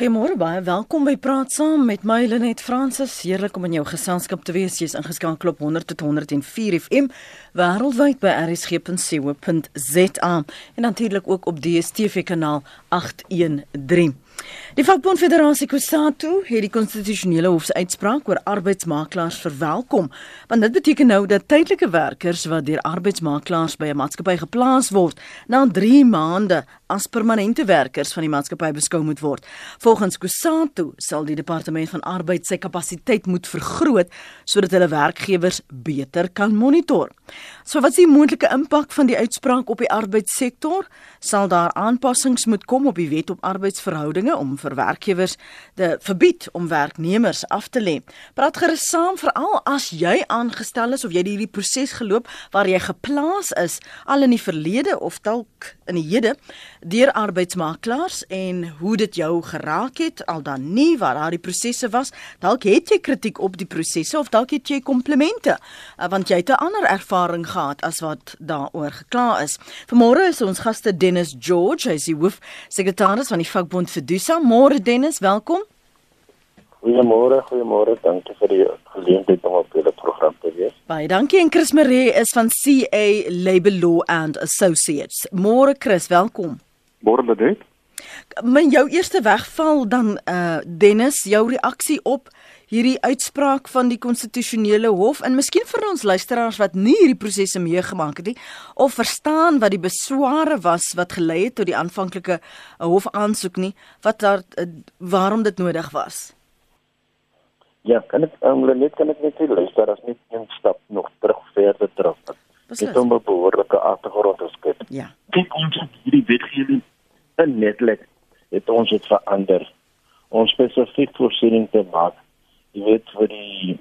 Goeiemôre baie welkom by Praat Saam met my Lenet Fransis. Heerlik om in jou geselskap te wees. Jy's ingeskakel op 100 tot 104 FM wêreldwyd by rsg.co.za en natuurlik ook op DStv kanaal 813. Die vakbond Federasie Kusatu het die konstitusionele hof se uitspraak oor arbeidsmakelaars verwelkom, want dit beteken nou dat tydelike werkers wat deur arbeidsmakelaars by 'n maatskappy geplaas word, na 3 maande as permanente werkers van die maatskappy beskou moet word. Volgens Kusatu sal die departement van arbeid sy kapasiteit moet vergroot sodat hulle werkgewers beter kan monitor. So wat is die moontlike impak van die uitspraak op die arbeidssektor? Sal daar aanpassings moet kom op die wet op arbeidsverhoudinge om vir werkgewers te verbied om werknemers af te lê. Praat gerus saam veral as jy aangestel is of jy hierdie proses geloop waar jy geplaas is al in die verlede of dalk in die hede deur arbeidsmakelaars en hoe dit jou geraak het al dan nie waar daardie prosesse was. Dalk het jy kritiek op die prosesse of dalk het jy komplimente uh, want jy het 'n ander ervaring gehad as wat daaroor gekla is. Vanmôre is ons gaste Dennis George, hy is die hoof sekretaris van die vakbond vir Dusa. Môre Dennis, welkom. Goeiemôre, goeiemôre. Dankie vir die geleentheid om op julle program te wees. Baie dankie. En Chris Maree is van CA Labour Law and Associates. Môre Chris, welkom. Môre Ledet. Men jou eerste wegval dan eh uh, Dennis, jou reaksie op hierdie uitspraak van die konstitusionele hof en miskien vir ons luisteraars wat nie hierdie prosesse meegemaak het nie of verstaan wat die besware was wat gelei het tot die aanvanklike uh, hof aansoek nie, wat daar uh, waarom dit nodig was. Ja, kan ek um, net kan ek net sê luister as net een stap nog terug verder terug. Dit om 'n behoorlike agtergrond te skep. Ja. Kyk ons het hierdie wetgewing in netlik het ons dit verander. Ons spesifiek voorsiening te maak. Jy weet vir die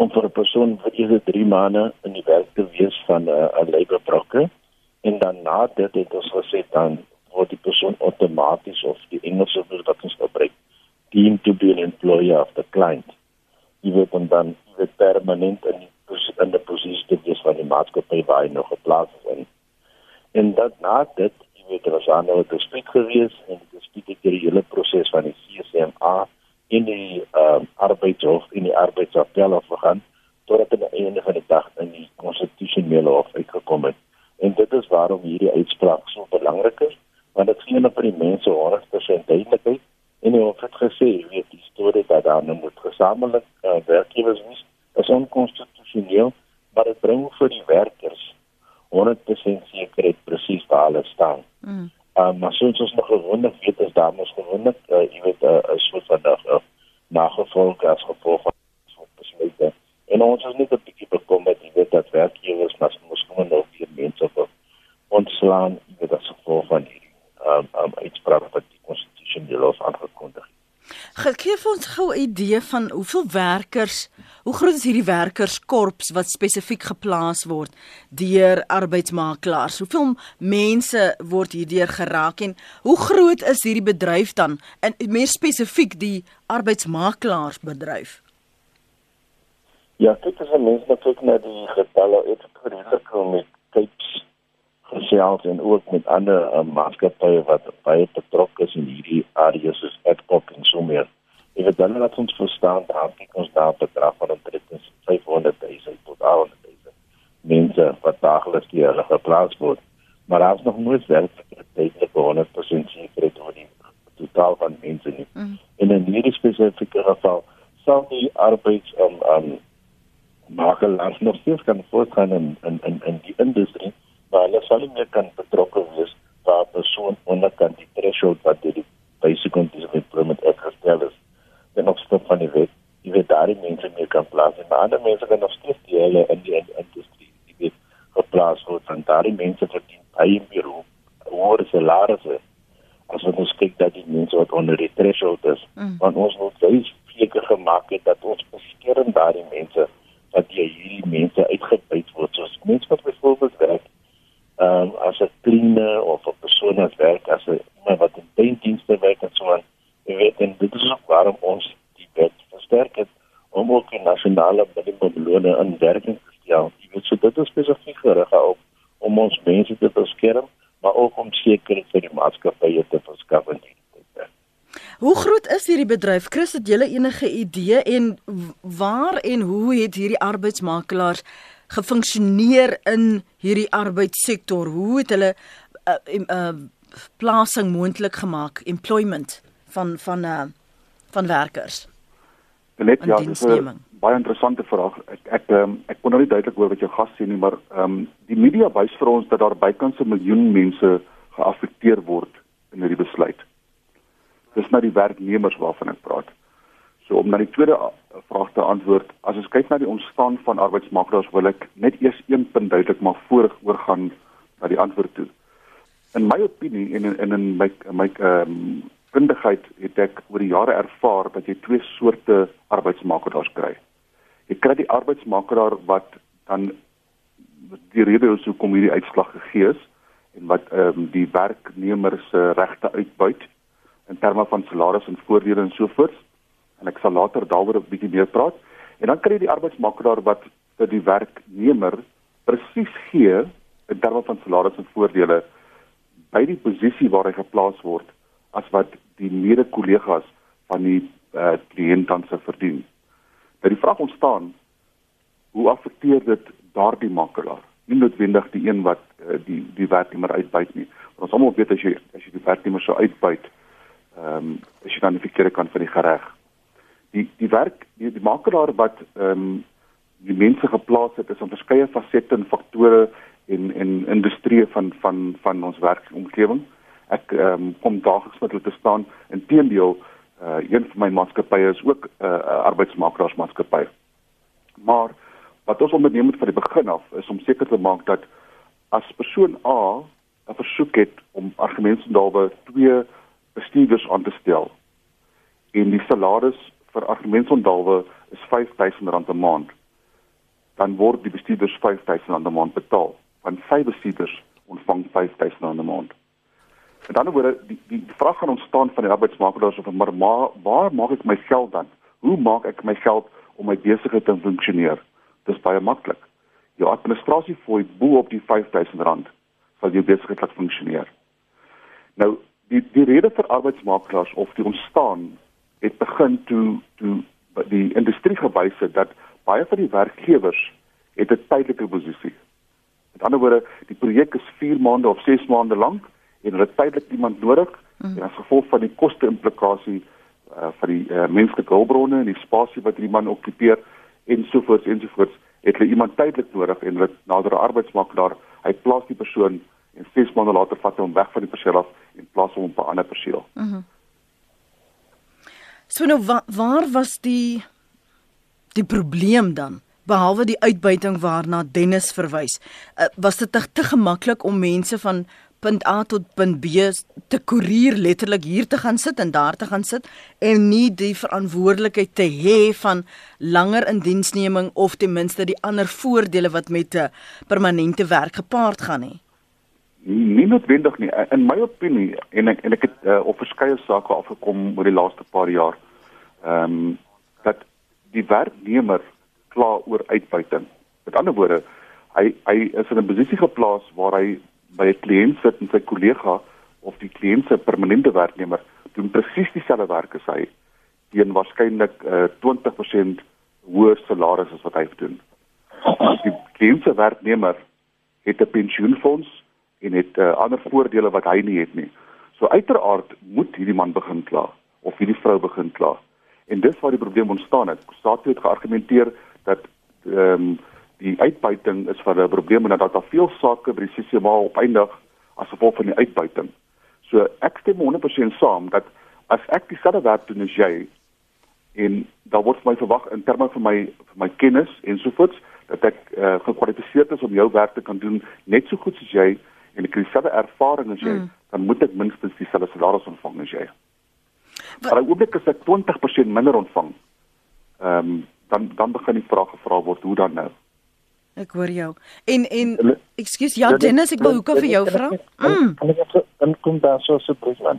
om vir 'n persoon vir hierdie 3 maande in die werk te wees van 'n uh, 'n labor broker en dan na dit het ons gesê dan word die persoon outomaties of die Engelse woord wat ons gebruik deemed to be an employer of the client. Jy weet dan dan word permanent in die in die posisie te wees van die maatskappy waar hy nog geplaas is in. En dat na dit, jy weet daar was aan nou 'n dispuut gewees en die dispuut het die hele proses van die CSMA in die uh, arbeidshof in die arbeidsappel afgegaan totdat aan die einde van die dag in die konstitusionele hof uitgekom het. En dit is waarom hierdie uitspraak so belangrik is, want dit gee net vir die mense 100% duidelikheid En hy het gesê, weet die storie dat daar nou moet gesamentlik uh, werkgewers wees, is onkonstitusioneel, maar dit bring vir die werkers 100% sekerheid presies waar hulle staan. Mm. Um, maar soos ons nog gewoonlik weet, is daar mos gewoonlik, uh, jy weet, 'n uh, soort van dag uh, nagevolg as gevolg van so besluite. En ons is net 'n bietjie bekommerd, jy weet, dat werkgewers mas mos kom nog weer mense op ontslaan, jy weet, as gevolg van hierdie um, um, uitspraak wat die konstitusionele hof aangekondig het. Geef ons gou 'n idee van hoeveel werkers, hoe groot is hierdie werkerskorps wat spesifiek geplaas word deur arbeidsmakelaars? Hoeveel mense word hierdeur geraak en hoe groot is hierdie bedryf dan? En meer spesifiek die arbeidsmakelaarsbedryf. Ja, dit is 'n mens wat kyk na die getalle, dit is redelik met tyds gesels en ook met ander uh, maatskappye wat baie betrokke is in hierdie areas soos Adcock en so meer. Ek weet dan dat ons verstaan dat kyk ons daar bedrag van omtrent 500 000 tot 800 000 mense wat daagliks hier geplaas word. Maar daar is nog nooit werk tydelik 100% seker oor die totaal van mense nie. Mm. En in hierdie spesifieke geval sal die arbeids um, um makelaars nog steeds kan voortgaan in in in, in die industrie maar hulle sal nie meer kan betrokke wees waar persoon onderkant die threshold wat die basic conditions of employment act gestel is nog stop van die wet die wet daar die mense meer kan plaas en ander mense kan nog steeds die hele in die industrie die wet geplaas word en daar die mense verdien baie meer hoër salarisse as wat ons kyk dat die mense wat onder die threshold is mm. want ons moet baie seker gemaak het dat ons beskerm daardie mense dat jy hierdie mense uitgebuit word soos mense wat byvoorbeeld werk um, as 'n kliener of 'n persoon wat werk as 'n iemand wat in tuindienste werk en so aan. Jy weet en dit is ook waarom ons die wet versterk het om ook die nasionale minimumlone in werking te stel. Jy weet so dit is spesifiek gerig op om ons mense te beskerm, maar ook om seker vir die maatskappye te verskaf en Hoe groot is hierdie bedryf? Chris, het julle enige idee en waar en hoe het hierdie arbeidsmakelaars gefunksioneer in hierdie arbeidssektor? Hoe het hulle 'n uh, uh, uh, plasing moontlik gemaak, employment van van uh, van werkers? Net ja, dis 'n baie interessante vraag. Ek ek um, ek kon nou nie duidelik hoor wat jou gas sê nie, maar ehm um, die media wys vir ons dat daar bykans 'n miljoen mense geaffekteer word in hierdie besluit. Dis nou die werknemers waarvan ek praat. So om na die tweede vraag te antwoord, as ons kyk na die ontstaan van arbeidsmakelaars, wil ek net eers een punt duidelik maak voor oorgaan na die antwoord toe. In my opinie en in, in my my ehm um, kundigheid het ek oor die jare ervaar dat jy twee soorte arbeidsmakelaars kry. Jy kry die arbeidsmakelaar wat dan die rede is hoekom hierdie uitslag gegee is en wat ehm um, die werknemer se regte uitbuit in terme van salaris en voordele en so voort. En ek sal later daaroor 'n bietjie meer praat. En dan kry jy die arbeidsmakelaar wat vir die werknemer presies gee in terme van salaris en voordele by die posisie waar hy geplaas word as wat die mede-kollegas van die uh, kliënt dan se verdien. Dat die vraag ontstaan hoe affekteer dit daardie makelaar? Nie noodwendig die een wat uh, die die werknemer uitbuit nie. Ons almal weet as jy as jy die werknemer so uitbuit, ehm um, as jy dan die verkeerde kant van die gereg. Die die werk die, die makelaar wat ehm um, die mense geplaas het is op verskeie fasette en faktore en en industrie van van van ons werkomgewing ek um, kom daagliks met hulle te staan. Inteendeel, uh, een van my maatskappye is ook 'n uh, arbeidsmakelaarsmaatskappy. Maar wat ons onderneem het van die begin af is om seker te maak dat as persoon A 'n versoek het om argumentsondalwe twee bestuurders aan te stel en die salaris vir argumentsondalwe is R5000 'n maand dan word die bestuurders R5000 'n maand betaal van vyf bestuurders ontvang R5000 'n maand. Met ander woorde, die die vraag gaan ontstaan van die arbeidsmakelaars of maar ma, waar maak ek my geld dan? Hoe maak ek my geld om my besigheid te funksioneer? Dis baie maklik. Jou administrasie fooi bo op die R5000 sal jou besigheid laat funksioneer. Nou, die die rede vir arbeidsmakelaars of die ontstaan het begin toe toe die industrie gewys het dat baie van die werkgewers het 'n tydelike posisie. Met ander woorde, die projek is 4 maande of 6 maande lank en hulle tydelik iemand nodig mm. en as gevolg van die koste implikasie uh, van die uh, menslike hulpbronne en die spasie wat hierdie man okkupeer ensovoorts ensovoorts het hulle iemand tydelik nodig en hulle nader 'n arbeidsmakelaar hy plaas die persoon en 6 maande later vat hy hom weg van die perseel af en plaas hom op 'n ander perseel. Mhm. Mm so nou wa waar was die die probleem dan? behalwe die uitbuiting waarna Dennis verwys. Uh, was dit te, te gemaklik om mense van punt A tot punt B te koerier letterlik hier te gaan sit en daar te gaan sit en nie die verantwoordelikheid te hê van langer indiensneming of ten minste die ander voordele wat met 'n permanente werk gepaard gaan nie. Nie noodwendig nie. In my opinie en ek en ek het uh, op verskeie sake afgekom oor die laaste paar jaar. Ehm um, dat die werknemer kla oor uitbuiting. Met ander woorde, hy hy is in 'n posisie geplaas waar hy by 'n kliënt sit en sy kollega of die kliënt se permanente werknemer doen presies dieselfde werk as hy teen waarskynlik uh, 20% hoër salaris as wat hy doen. Die kliënt se werknemer het 'n pensioenfonds en het uh, ander voordele wat hy nie het nie. So uiteraard moet hierdie man begin kla of hierdie vrou begin kla. En dis waar die probleem ontstaan het. Staat het geargumenteer dat ehm um, die uitbuiting is vir 'n probleem en dat daar veel sake by die CCMA opeindig as gevolg van die uitbuiting. So ek stem 100% saam dat as ek dieselfde werk doen as jy en daar word my verwag in terme van my van my kennis en so voort dat ek uh, gekwalifiseerd is om jou werk te kan doen net so goed as jy en ek het dieselfde ervaring as jy, mm. dan moet ek minstens dieselfde salaris ontvang as jy. Maar ek hoop ek as ek 20% minder ontvang, ehm um, dan dan begin die vraag gevra word hoe dan nou? Ek hoor jou. En en ekskuus ja Dennis, ek wil hoekom vir jou vra? Mm. Dan kom daar so so presies aan?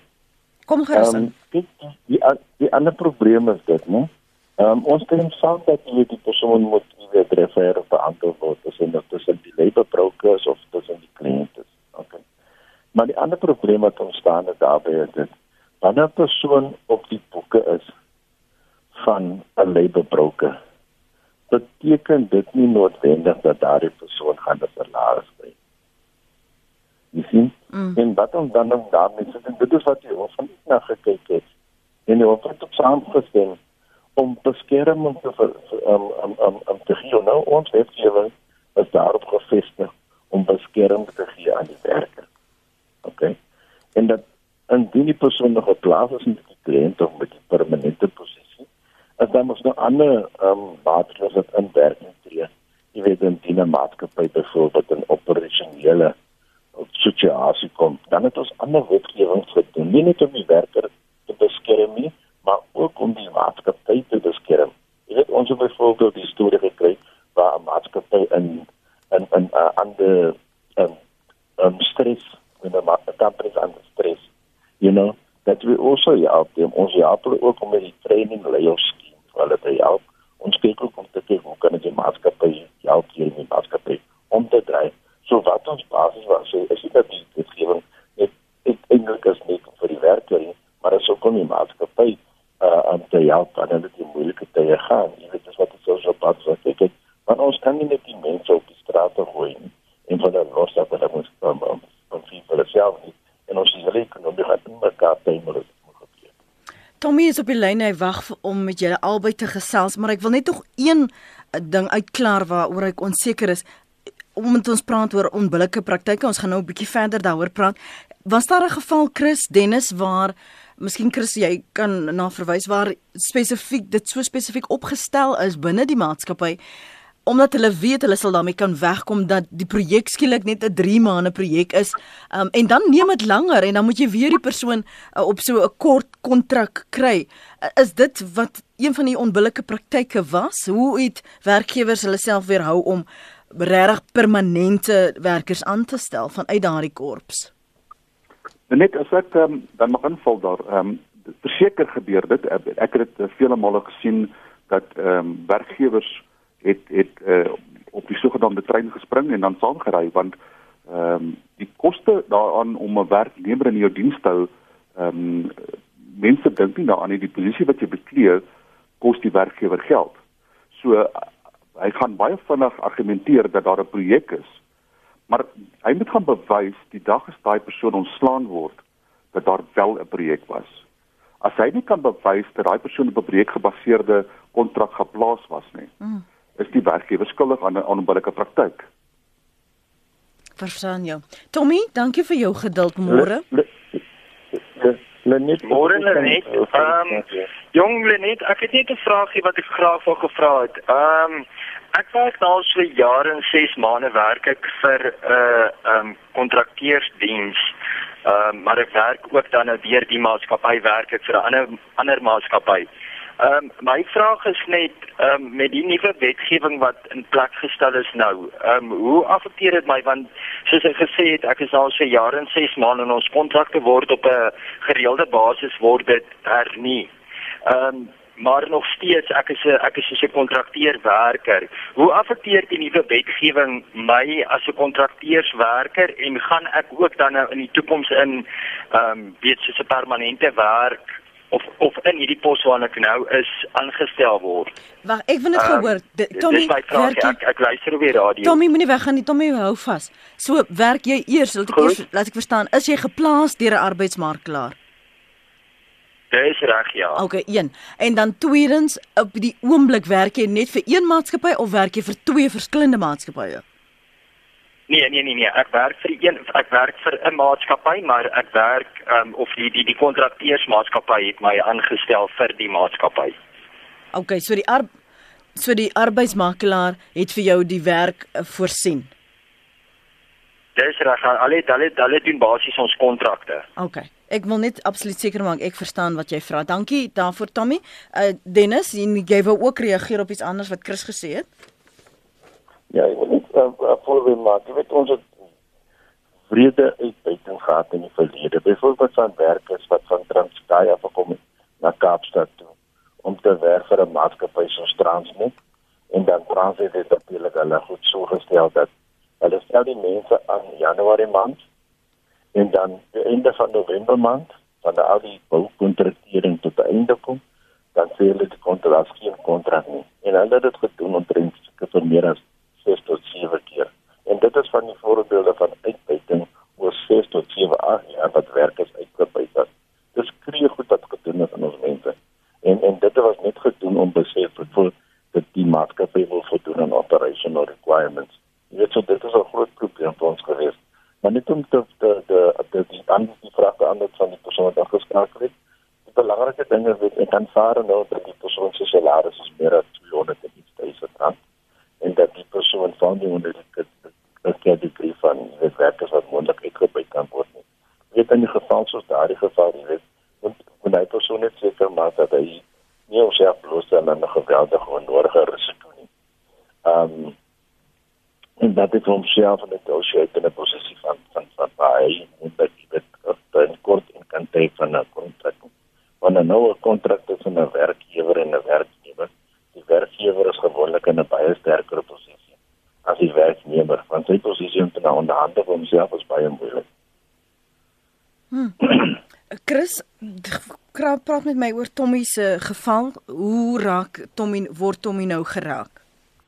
Kom gerus aan. Um, die die ander probleem is dit, né? Ehm um, ons stem saam dat jy die persoon moet weer refer of beantwoord word tussen dat tussen die labor brokers of tussen die kliënte. Okay. Maar die ander probleem wat ontstaan het daarbey is dit wanneer 'n persoon op die boeke is van 'n labor broker, beteken dit nie noodwendig dat daardie persoon gaan 'n salaris kry. Jy sien? Mm. En wat ons dan dan daarmee sê, dit is wat jy hoef van na gekyk het. En jy hoef dit op saamgestel om beskerming te um um um, um te gee nou ons wetgewing is daarop gefestig om beskerming te gee aan die werker. OK. En dat indien die persoon nog geplaas is met die kliënt of met die permanente posisie, as dan mos nou ander um maatreëls wat in werking tree. Jy weet in die maatskappy byvoorbeeld 'n operasionele situasie kom, dan het ons ander wetgewing gedoen, nie net om die werker te beskerm nie, maar ook om die maatskappy te beskerm. Jy weet ons het byvoorbeeld die storie gekry waar 'n maatskappy in in 'n uh, ander um, um stress in 'n company under stress. You know, that we also help them. Ons help hulle ook om met die training layers skema vir hulle te help. Ons kyk ook om te kyk hoe kan die maatskappy help hier in die maatskappy om te dryf. So wat ons basis was, so is dit dat die wetgewing net eintlik is nie vir die werker nie, maar is ook om die maatskappy uh om te help aan hulle die moeilike tye gaan. Jy weet dis wat ons so pad so kyk. Want ons kan nie net die mense op die straat gooi nie en van hulle los dat hulle moet kom om om vir hulle self nie. En ons is hele ekonomie gaan in mekaar tymel. Tommy is op die lyn hy wag om met julle albei te gesels, maar ek wil net tog een ding uitklaar waaroor ek onseker is omdat ons praat oor onbillike praktyke. Ons gaan nou 'n bietjie verder daaroor praat. Was daar 'n geval Chris Dennis waar Miskien Chris jy kan na verwys waar spesifiek dit so spesifiek opgestel is binne die maatskappy omdat hulle weet hulle sal daarmee kan wegkom dat die projek skielik net 'n 3 maande projek is. Um, en dan neem dit langer en dan moet jy weer die persoon uh, op so 'n kort kontrak kry. Uh, is dit wat een van die onbillike praktyke was? Hoe het werkgewers hulle self weerhou om regtig permanente werkers aan te stel vanuit daardie korps? Net as ek um, dan mag inval daar, um, verseker gebeur dit. Ek het dit vele male gesien dat ehm um, werkgewers het het uh, op die sogenaamde trein gespring en dan saamgery want ehm um, die koste daaraan om 'n werknemer in jou diens te hou, ehm um, mense dink nie daaraan nie die posisie wat jy beklee kos die werkgewer geld. So uh, hy gaan baie vinnig argumenteer dat daar 'n projek is Maar hy moet gaan bewys die dag as daai persoon ontslaan word dat daar wel 'n projek was. As hy nie kan bewys dat daai persoon op 'n projekgebaseerde kontrak geplaas was nie, mm. Is die werkgewer skuldig aan 'n onbillike praktyk. Verstaan jou. Tommy, dankie vir jou geduld môre. Lenet, môre net. Ehm jong Lenet, ek het net 'n vraagie wat ek graag wou gevra het. Ehm um, Ek werk nou so jare en 6 maande werk ek vir 'n uh, eh, um kontrakteursdiens. Ehm uh, maar ek werk ook dan nou weer die maatskappy werk ek vir 'n ander ander maatskappy. Ehm um, my vraag is net ehm um, met die nuwe wetgewing wat in plek gestel is nou. Ehm um, hoe affekteer dit my want soos ek gesê het ek is al so jare en 6 maande en ons kontrakte word op 'n gereelde basis word dit hernie. Ehm um, maar nog steeds ek is 'n ek is so 'n kontrakteurswerker. Hoe affekteer die nuwe wetgewing my as 'n kontrakteurswerker en gaan ek ook dan nou in die toekoms in ehm um, weet soos 'n permanente werk of of in hierdie pos waar ek nou is aangestel word. Wag, ek wil net um, gehoor. Tommy, werk jy, ek ek luister weer radio. Tommy moenie weggaan nie. Tommy hou vas. So, werk jy eers, laat ek eers laat ek verstaan, is jy geplaas deur 'n arbeidsmarklaar? Dis reg ja. Okay, een. En dan tweedens, op die oomblik werk jy net vir een maatskappy of werk jy vir twee verskillende maatskappye? Nee, nee, nee, nee. Ek werk vir een ek werk vir 'n maatskappy, maar ek werk ehm um, of die die die kontrakteursmaatskappy het my aangestel vir die maatskappy. Okay, so die ar so die arbeidsmakelaar het vir jou die werk uh, voorsien. Dis reg. Hulle hulle hulle doen basies ons kontrakte. Okay. Ek wil net absoluut seker maak ek verstaan wat jy vra. Dankie daarvoor Tommy. Uh Dennis, jy wou ook reageer op iets anders wat Chris gesê het? Ja, ek wil uh, voorbeeld maak. Jy weet ons het vrede uitbuiting gehad in die verlede. Byvoorbeeld van werkers wat van Transkei af gekom het na Kaapstad toe om te werk vir 'n maatskappy soos Transnet en dan Transnet het natuurlik hulle goed so gestel dat hulle stel die mense aan Januarie maand en dan die einde van November maand van al die boukontraktering tot die einde kom, dan sê hulle die kontrak geen kontrak nie. En hulle het dit gedoen omtrent vir meer as 6 tot 7 keer. En dit is van die voorbeelde van uitbuiting oor 6 tot 7 jaar wat werkers uitgebuit het. Dis kreeg goed wat gedoen is aan ons mense. En en dit was net gedoen om besef vir dat die maatskappy wil voldoen aan operational requirements. Jy weet so dit is 'n groot probleem vir ons gewees. Maar net om te de de de die ander die vraag te antwoord van die persoon wat geskakel het. Die belangrike ding is dat ek kan vaar nou dat die persoon se salaris is meer as 200 duisend rand en dat die persoon van die onder die dat die brief van die werkers wat moontlik uitgebuit kan word. Jy weet in die geval soos daardie geval, jy weet, want wanneer hy persoon net seker maak dat hy nie homself blootstel aan 'n geweldige onnodige risiko nie. Ehm um, en dat dit homself in 'n negotiate in 'n posisie van van van baie en dat dit dan kort in kan teken van 'n kontrak. Wanneer nou 'n kontrak tussen 'n werkgewer en 'n werknemer, die werkgewer is gewoonlik in 'n baie sterker posisie as die werknemer, want sy posisie om te nou onderhandel vir homself is baie moeilik. Hmm. Chris, praat met my oor Tommy se geval. Hoe raak Tommy word Tommy nou geraak?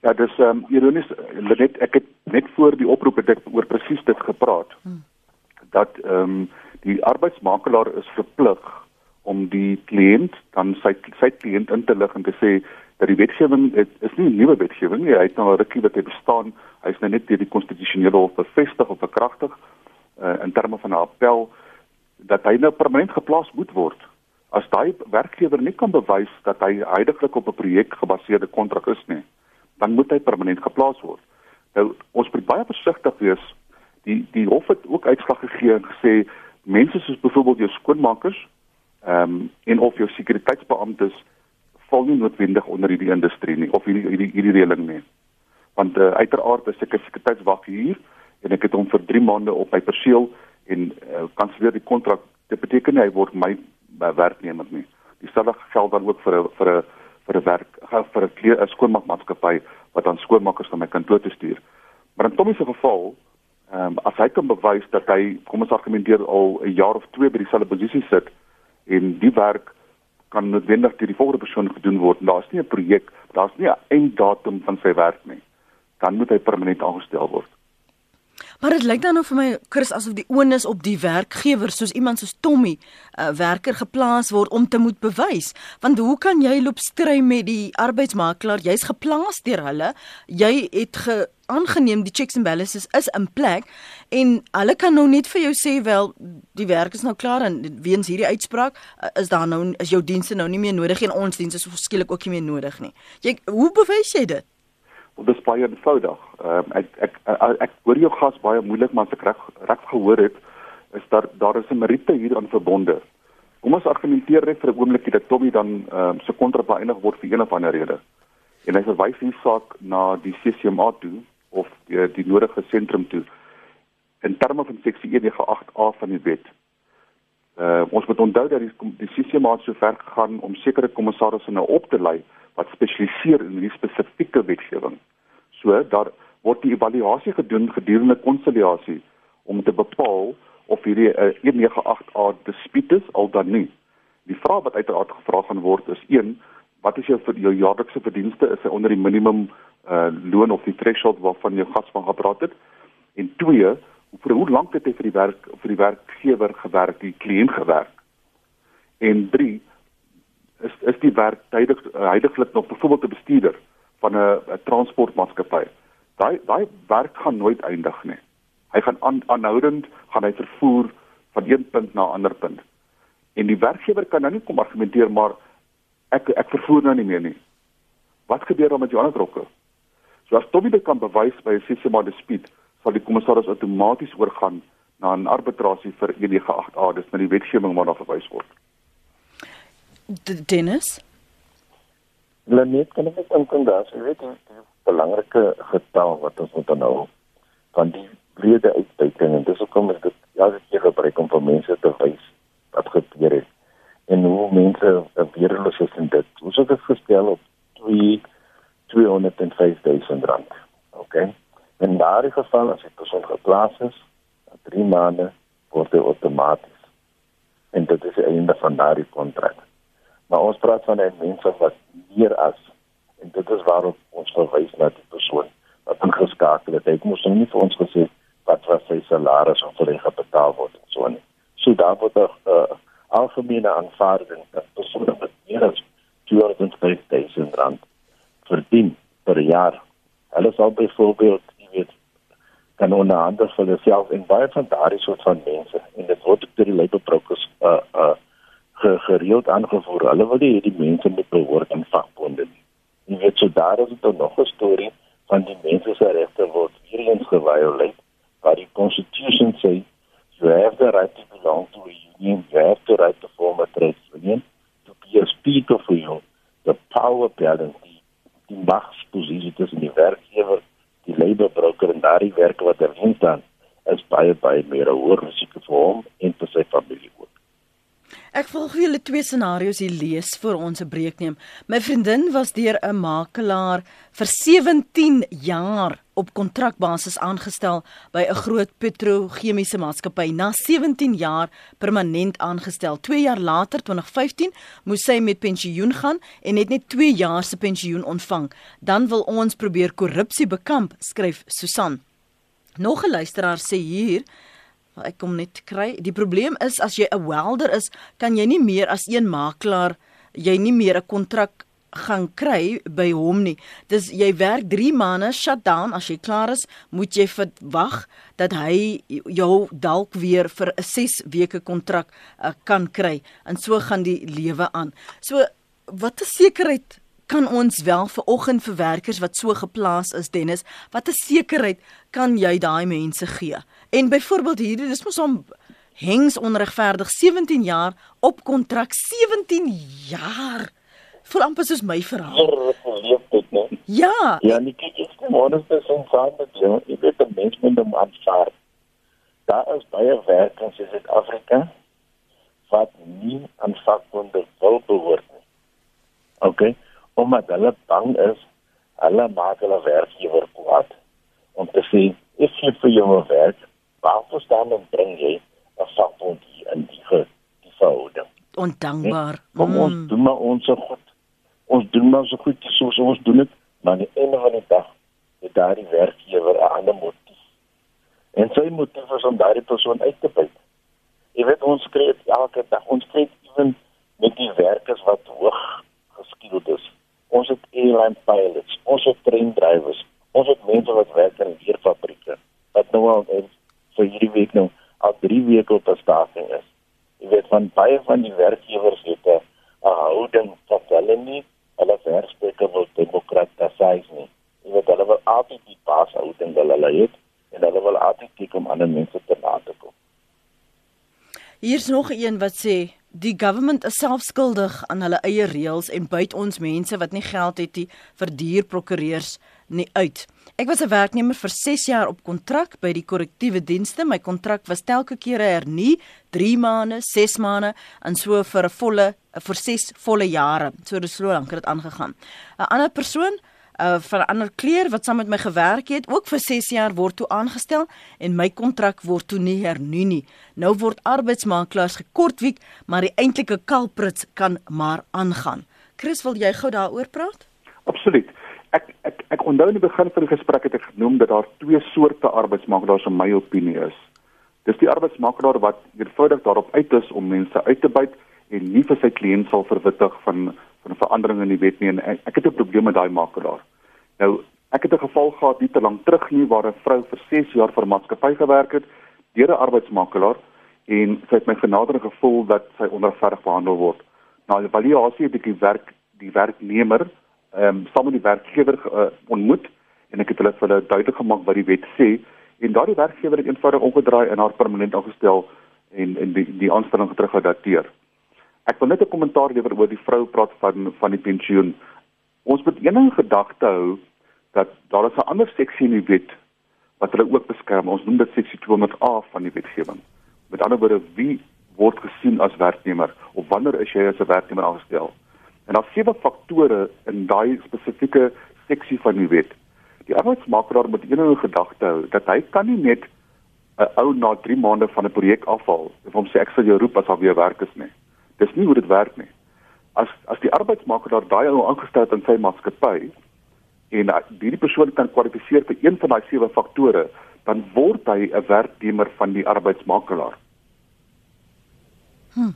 Ja, dis ehm um, ironies net ek het net voor die oproep het ek oor presies dit gepraat. Hmm. Dat ehm um, die arbeidsmakelaar is verplig om die kliënt dan sy sy kliënt in te lig en te sê dat die wetgewing het, is nie 'n nuwe wetgewing nie. Hy het nou 'n rukkie wat hy bestaan. Hy is nou net deur die konstitusionele hof bevestig of bekragtig uh, in terme van 'n appel dat hy nou permanent geplaas moet word. As daai werkgewer nie kan bewys dat hy heidaglik op 'n projek gebaseerde kontrak is nie, dan moet hy permanent geplaas word. Nou ons moet baie versigtig wees. Die die hof het ook uitslag gegee en gesê mense soos byvoorbeeld jou skoonmakers, ehm um, en of jou sekuriteitsbeamptes val nie noodwendig onder hierdie industrie nie of hierdie hierdie hierdie reëling nie. Want uh, uiteraard is ek 'n sekuriteitswag hier en ek het hom vir 3 maande op my perseel en uh, kanselleer die kontrak. Dit beteken hy word my, werknemer nie. Dieselfde geld dan ook vir 'n vir 'n vir 'n werk vir 'n kleer 'n skoonmaakmaatskappy wat dan skoonmakers na my kantoor toe stuur. Maar in Tommy se geval, ehm um, as hy kan bewys dat hy kom ons argumenteer al 'n jaar of 2 by dieselfde posisie sit en die werk kan noodwendig deur die volgende persoon gedoen word. Daar's nie 'n projek, daar's nie 'n einddatum van sy werk nie. Dan moet hy permanent aangestel word. Maar dit lyk dan nou vir my Chris asof die onus op die werkgewer soos iemand soos Tommy 'n uh, werker geplaas word om te moet bewys. Want hoe kan jy loop stry met die arbeidsmakelaar? Jy's geplaas deur hulle. Jy het ge aangeneem die checks and balances is in plek en hulle kan nou net vir jou sê wel die werk is nou klaar en weens hierdie uitspraak uh, is daar nou is jou dienste nou nie meer nodig en ons dienste is skielik ook nie meer nodig nie. Jy hoe bewys jy dit? Dit is baie eenvoudig. Ehm ek, ek ek ek hoor jou gas baie moeilik maar as ek reg reg gehoor het is daar daar is 'n meriete hier aan verbonde. Kom ons argumenteer net vir 'n oombliekie dat Tommy dan ehm uh, se kontrak beëindig word vir een of ander rede. En hy verwys hier saak na die CCMA toe of die, die nodige sentrum toe in terme van seksie 198A van die wet. Uh, ons moet onthou dat die, die CCMA so ver gegaan om sekere kommissarisse nou op te lei wat spesialiseer in hierdie spesifieke wetgewing. So daar word die evaluasie gedoen gedurende konsiliasie om te bepaal of hierdie uh, 198A dispuut is al dan nie. Die vraag wat uiteraard gevra gaan word is 1 wat is jou vir jou jaarlikse verdienste is hy onder die minimum uh, loon of die threshold waarvan jou gas van gepraat het en 2 vir hoe lank het hy vir die werk vir die werkgewer gewerk die kliënt gewerk en 3 is is die werk tydig heidaglik nog byvoorbeeld 'n bestuurder van 'n transportmaatskappy. Daai daai werk gaan nooit eindig nie. Hy gaan aan, aanhoudend gaan hy vervoer van een punt na 'n ander punt. En die werkgewer kan nou nie kom argumenteer maar ek ek vervoer nou nie meer nie. Wat gebeur dan met jou ander trokke? So as Tommy dit kan bewys by 'n sistema dispuut, sal die kommissaris outomaties oorgaan na 'n arbitrasie vir 198A, dis nou die wetgewing waarna verwys word. Dennis? Lanet kan ek dink dat jy weet die, belangrike getal wat ons moet aanhou van die brede uitbuiting en dis hoekom ek dit ja ek hier gebruik om vir mense te wys wat gebeur het en hoe mense weerloos is in dit. Ons het dit gestel op 2 205000 rand. OK. En daardie geval as dit persoon geplaas is, 3 maande word dit outomaties en dit is einde van daardie kontrak. Maar ons praat van 'n mens wat meer as en dit is waarop ons verwys na die persoon wat ingeskakel het. Hy moes nie vir ons gesê wat was sy salaris of hoe hy betaal word en so nie. So daar word 'n uh, algemene aanvaarding dat persone met meer as 250 rand verdien per jaar. Hulle sal byvoorbeeld, weet, kan onder andere vir hulself en baie van daardie soort van mense en dit word deur die Labour Brokers uh uh gereeld aangevoer. Hulle wil nie hierdie mense met behoort aan vakbonde nie. Jy weet so daar is dit nog 'n storie van die mense se regte word weer eens geviolate waar die constitution sê you have the right to belong to a union, you have the right to form a trade union, to be a speaker for you, the power balance, die, die machtsposisie tussen die werkgewer, die labor broker en daardie werker wat erin staan, is baie baie meer 'n hoër risiko vir hom en vir sy familie ook. Ek wil vir julle twee scenario's hier lees vir ons 'n breek neem. My vriendin was deur 'n makelaar vir 17 jaar op kontrakbasis aangestel by 'n groot petrochemiese maatskappy. Na 17 jaar permanent aangestel. 2 jaar later, 2015, moes sy met pensioen gaan en het net 2 jaar se pensioen ontvang. Dan wil ons probeer korrupsie bekamp, skryf Susan. Nog 'n luisteraar sê hier ek kom net kry. Die probleem is as jy 'n welder is, kan jy nie meer as een makelaar jy nie meer 'n kontrak gaan kry by hom nie. Dis jy werk 3 maande shutdown as jy klaar is, moet jy verwag dat hy jou dalk weer vir 'n 6 weke kontrak uh, kan kry. En so gaan die lewe aan. So wat 'n sekerheid kan ons wel vir oggend vir werkers wat so geplaas is Dennis, wat 'n sekerheid kan jy daai mense gee? En byvoorbeeld hierdie dis mos om hengs onregverdig 17 jaar op kontrak 17 jaar. Voel amper soos my verhaal. Ja. Ja, nie kyk ek sê ons is ons saam met jou. Ek weet die mense moet hom aanvaar. Daar is baie werkers in Suid-Afrika wat nie aan vakbonde wil behoort nie. OK, omdat hulle bang is hulle maak hulle werkgewer kwaad om te sê if jy vir jou werk waarvoor staan dan bring jy 'n vakbond hier in die die verhouding? Ondankbaar. Nee? Kom mm. ons doen maar ons goed. Ons doen maar so goed soos ons doen dit, maar die einde van die dag het daardie werkgewer 'n ander motief. En sy motief is om daardie persoon uit te byt. Jy weet ons kry elke dag ons kry ewen met die werkers wat hoog geskield is. Ons het airline pilots, ons het train drivers, ons het mense wat werk in dierfabrieke wat nou al vir hierdie week nou al 3 weke op staking is. Jy weet van baie van die werkgewers het 'n houding dat hulle nie hulle werksplekke wil demokratiseer nie. Jy weet hulle wil altyd die baas houding wil hulle het en hulle wil altyd kyk om ander mense te laat kom. Hier's nog een wat sê die government is selfskuldig aan hulle eie reëls en buit ons mense wat nie geld het nie vir duur prokureurs nie uit. Ek was 'n werknemer vir 6 jaar op kontrak by die korrektiewe dienste. My kontrak was telke kere hernu, 3 maande, 6 maande en so vir 'n volle vir 6 volle jare. So dis so lank het dit aangegaan. 'n Ander persoon uh van 'n ander kleur wat saam met my gewerk het, ook vir 6 jaar word toe aangestel en my kontrak word toe nie hernu nie. Nou word arbeidsmakelaars gekortwiek, maar die eintlike kalprits kan maar aangaan. Chris, wil jy gou daaroor praat? Absoluut ek ek ek onthou in die begin van die gesprek het ek genoem dat daar twee soorte arbeidsmakelaars in my opinie is. Dis die arbeidsmakelaar wat eenvoudig daarop uit is om mense uit te byt en nie vir sy kliënt sal verwittig van van veranderinge in die wet nie en ek, het 'n probleem met daai makelaar. Nou, ek het 'n geval gehad nie te lank terug nie waar 'n vrou vir 6 jaar vir 'n maatskappy gewerk het deur 'n arbeidsmakelaar en sy het my genader gevoel dat sy onregverdig behandel word. Nou, die evaluasie het ek die werk die werknemer ehm um, saam met die werkgewer uh, ontmoet en ek het hulle vir hulle duidelik gemaak wat die wet sê en daardie werkgewer het eenvoudig omgedraai en haar permanent aangestel en en die die aanstelling teruggedateer. Ek wil net 'n kommentaar lewer oor die vrou praat van van die pensioen. Ons moet eendag gedagte hou dat daar is 'n ander seksie in die wet wat hulle ook beskerm. Ons noem dit seksie 200A van die wetgewing. Met ander woorde, wie word gesien as werknemer of wanneer is jy as 'n werknemer aangestel? En daar's sewe faktore in daai spesifieke seksie van die wet. Die arbeidsmakelaar moet eendag in gedagte hou dat hy kan nie net 'n ou na 3 maande van 'n projek afval en hom sê ek sal jou roep as daar weer werk is nie. Dis nie hoe dit werk nie. As as die arbeidsmakelaar daai ou aangestel in sy maatskappy en hierdie persoon kan kwalifiseer vir een van daai sewe faktore, dan word hy 'n werknemer van die arbeidsmakelaar. Hm.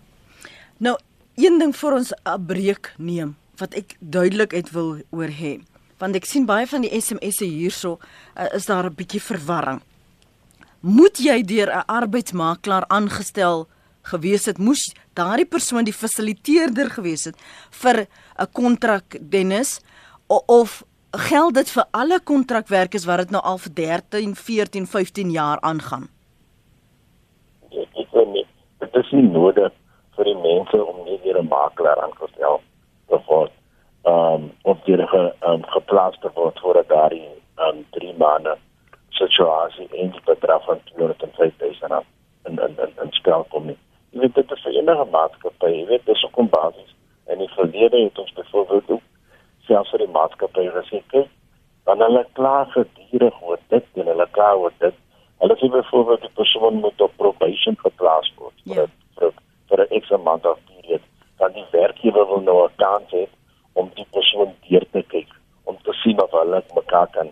Nou, een ding vir ons 'n breek neem wat ek duidelik uit wil oor hê. Want ek sien baie van die SMS'e hierso uh, is daar 'n bietjie verwarring. Moet jy deur 'n arbeidsmakelaar aangestel gewees het, moes daardie persoon die fasiliteerder gewees het vir 'n kontrak Dennis of geld dit vir alle kontrakwerkers wat dit nou al vir 13, 14, 15 jaar aangaan? Ek weet nie. Dit is nie nodig vir die mense om net weer 'n makelaar aangestel te word. Ehm um, of jy ge, um, geplaas te word vir daardie um, 3 maande situasie en bedrag van 250.000 in in in in spel kom nie. Jy weet dit is vir enige maatskappy, jy weet dis ook 'n basis. En in die verlede het ons byvoorbeeld ook selfs vir die maatskappy gesê kyk dan hulle klaar gedurig oor dit en hulle klaar oor dit hulle sê byvoorbeeld die persoon moet op probation geplaas word ja. vir vir 'n ekstra maand of period dan die werkgewer wil nou 'n kans hê om die persoon deur te kyk om te sien of hulle mekaar kan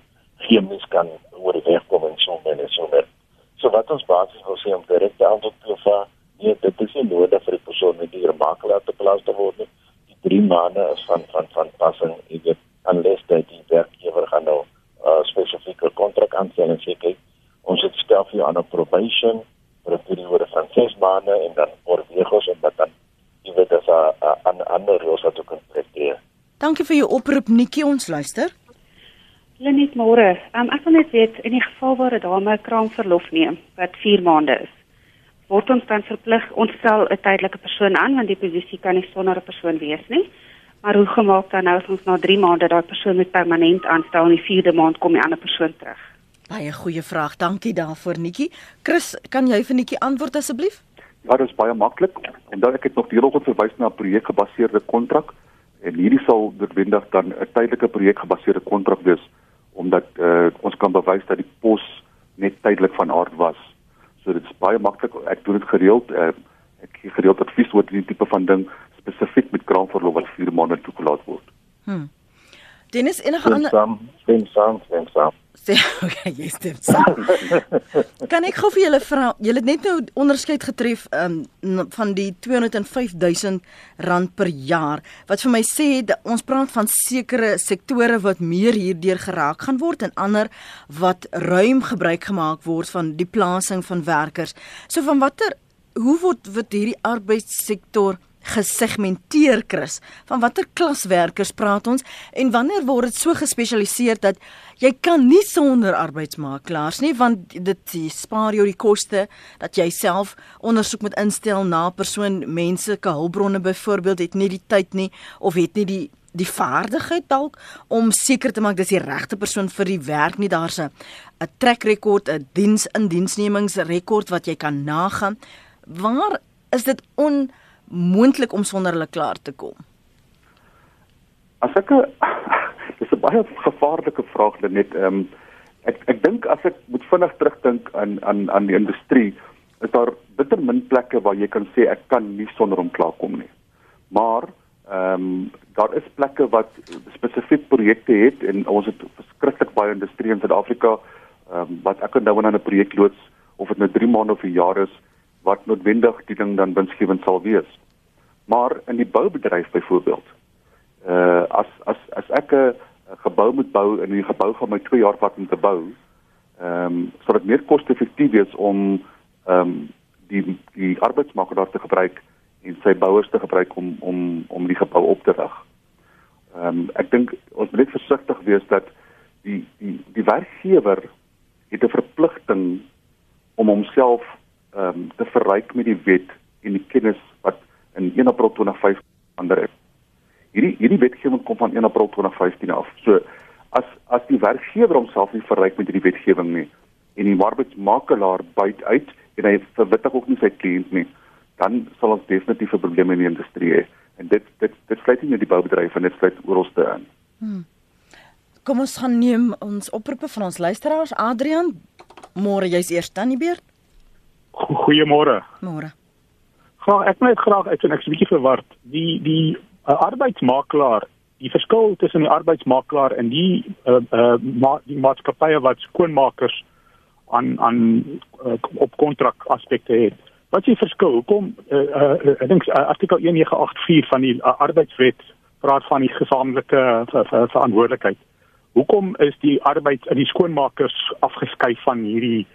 chemies kan oor die weg kom en so en so meer so wat ons basies wil sê om direk te antwoord te gee nee dit is nie nodig vir die persoon met die makelaar te plaas te word nie. 3 maande is van van van passing jy weet unless dat die werkgewer gaan nou 'n uh, spesifieke kontrak aanstel en sê kyk ons het stel vir jou aan 'n probation vir 'n periode van 6 maande en dan word weer gous en dan jy weet as 'n ander reëls wat ook kan Dankie vir jou oproep Nikki ons luister. Lenet môre. Um, ek wil net weet in die geval waar 'n dame kraamverlof neem wat 4 maande is word ons dan verplig ons stel 'n tydelike persoon aan want die posisie kan nie sonder 'n persoon wees nie. Maar hoe gemaak dan nou as ons na 3 maande daai persoon met permanent aanstel en die 4de maand kom die ander persoon terug? Baie goeie vraag. Dankie daarvoor Nikki. Chris, kan jy vir Nikki antwoord asseblief? Ja, dit is baie maklik. En dan ek het nog dieroggend verwys na 'n projekgebaseerde kontrak en hierdie sal noodwendig dan 'n tydelike projekgebaseerde kontrak wees omdat uh, ons kan bewys dat die pos net tydelik van aard was. So dit is baie maklik. Ek doen dit gereeld. Uh, ek gee gereeld advies oor hierdie tipe van ding spesifiek met kraamverlof wat 4 maande toegelaat word. Hm. Dennis enige ander Sam, stem saam, stem saam. Sê, okay, jy stem saam. kan ek gou vir julle vra, julle het net nou onderskeid getref um, van die 205000 rand per jaar wat vir my sê dat ons praat van sekere sektore wat meer hierdeur geraak gaan word en ander wat ruim gebruik gemaak word van die plasing van werkers. So van watter hoe word word hierdie arbeidssektor gesegmenteer Chris. Van watter klaswerkers praat ons en wanneer word dit so gespesialiseer dat jy kan nie sonder arbeidsmakelaars nie want dit spaar jou die koste dat jy self ondersoek moet instel na persoon menslike hulpbronne byvoorbeeld het nie die tyd nie of het nie die die vaardigheid dalk om seker te maak dis die regte persoon vir die werk nie. Daar's 'n 'n trek rekord 'n diens in diensnemingsrekord wat jy kan nagaan. Waar is dit on moontlik om sonder hulle klaar te kom? As ek dis 'n baie gevaarlike vraag net ehm um, ek ek dink as ek moet vinnig terugdink aan aan aan die industrie is daar bitter min plekke waar jy kan sê ek kan nie sonder hom klaarkom nie. Maar ehm um, daar is plekke wat spesifiek projekte het en ons het verskriklik baie industrie in Suid-Afrika ehm um, wat ek nou aan 'n projek loods of dit nou 3 maande of 'n jaar is wat noodwendig die ding dan winsgewend sal wees. Maar in die boubedryf byvoorbeeld, uh as as as ek 'n gebou moet bou en die gebou gaan my 2 jaar vat om te bou, ehm um, sal dit meer koste-effektief wees om ehm um, die die arbeidsmakelaar te gebruik en sy bouers te gebruik om om om die gebou op te rig. Ehm um, ek dink ons moet net versigtig wees dat die die die werkgewer het 'n verpligting om homself ehm um, te verryk met die wet en die kennis wat in 1 April 2005 ander is. Hierdie hierdie wetgewing kom van 1 April 2015 af. So as as die werkgewer homself nie verryk met hierdie wetgewing nie en die arbeidsmakelaar buit uit en hy verwittig ook nie sy kliënt nie, dan sal ons definitief 'n probleem in die industrie hê. En dit dit dit sluit nie net die boubedryf en dit sluit oralste in. Hmm. Kom ons gaan neem ons oproepe van ons luisteraars. Adrian, môre jy's eers dan die beurt. Goeiemôre. Môre. Graag ek net graag ek ek's 'n bietjie verward. Die die uh, arbeidsmakelaar, die verskil tussen die arbeidsmakelaar en die uh, uh ma die maatskappye wat skoonmakers aan aan uh, op kontrak aspekte het. Wat is die verskil? Hoekom uh, uh, ek dink uh, artikel 1984 van die uh, arbeidswet praat van die gesamentlike ver, ver, verantwoordelikheid. Hoekom is die arbeid in die skoonmakers afgeskei van hierdie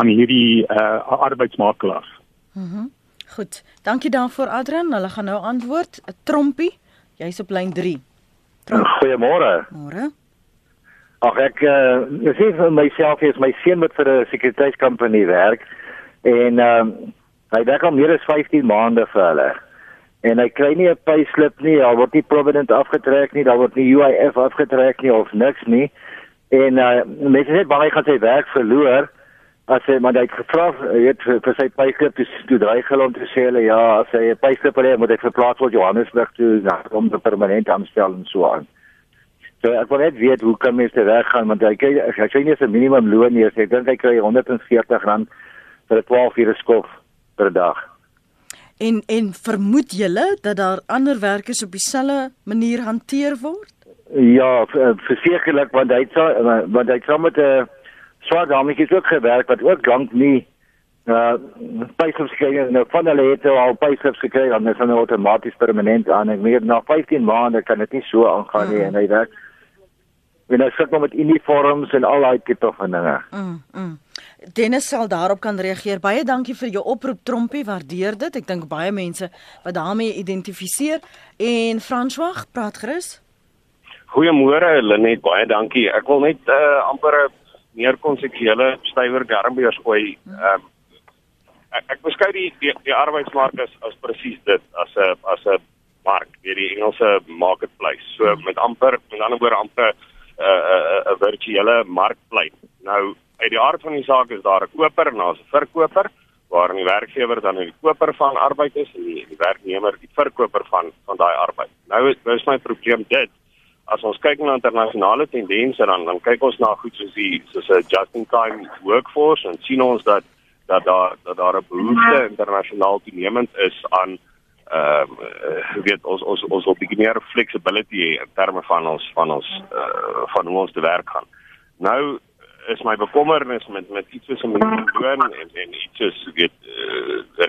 van hierdie uh, arbeidsmakelaars? Mhm. Mm Goed. Dankie daarvoor Adrian. Hulle gaan nou antwoord. 'n Trompie. Jy's op lyn 3. Goeiemôre. Môre. Ag ek uh, ek sê vir myself is my seun met vir 'n sekuriteitskompanie werk en ehm um, hy werk al meer as 15 maande vir hulle. En hy kry nie 'n payslip nie, al word nie provident afgetrek nie, daar word nie UIF afgetrek nie of niks nie. En uh, mense sê baie gaan sy werk verloor as hy maar dit gevra het vir, sy payslip dis toe drie gelond te sê hulle ja as hy 'n payslip het moet hy verplaas word Johannesburg toe na om die permanente aanstelling so aan. So ek wil net weet hoe kan mense reg gaan want hy kry hy kry nie 'n minimum loon nie, ek dink hy kry R140 vir 'n 12 ure skof per dag. En en vermoed julle dat daar ander werkers op dieselfde manier hanteer word? Ja, versekerlik want hy want hy saam met 'n uh, swaar dametjies ook gewerk wat ook lank nie uh payslip gekry nou van hulle het al payslip gekry dan is hulle outomaties permanent aan en meer na 15 maande kan dit nie so aangaan nie mm. en hy werk en hy sit met uniforms en al daai tipe van dinge. Mm. mm. Dennis sal daarop kan reageer. Baie dankie vir jou oproep Trompie, waardeer dit. Ek dink baie mense wat daarmee identifiseer en François praat gerus. Goeiemôre Lenet, baie dankie. Ek wil net uh amper 'n meer konsekvele stywer garmbeurs gooi. Ehm um, ek, ek beskou die die, die arbeidsmark as as presies dit as 'n as 'n mark, weer die Engelse marketplace. So met amper met ander woorde amper 'n uh, 'n uh, 'n virtuele markplek. Nou uit die aard van die saak is daar 'n koper en daar's 'n verkoper waar die werkgewer dan die koper van arbeid is en die, die werknemer die verkoper van van daai arbeid. Nou is my probleem dit as ons kyk na internasionale tendense dan dan kyk ons na goed soos die soos 'n just in time workforce en sien ons dat dat daar dat daar 'n behoefte internasionaal toenemend is aan ehm uh, weet ons ons ons wil bietjie meer flexibility in terme van ons van ons uh, van hoe ons te werk gaan. Nou is my bekommernis met met iets soos 'n loon en en iets soos weet uh,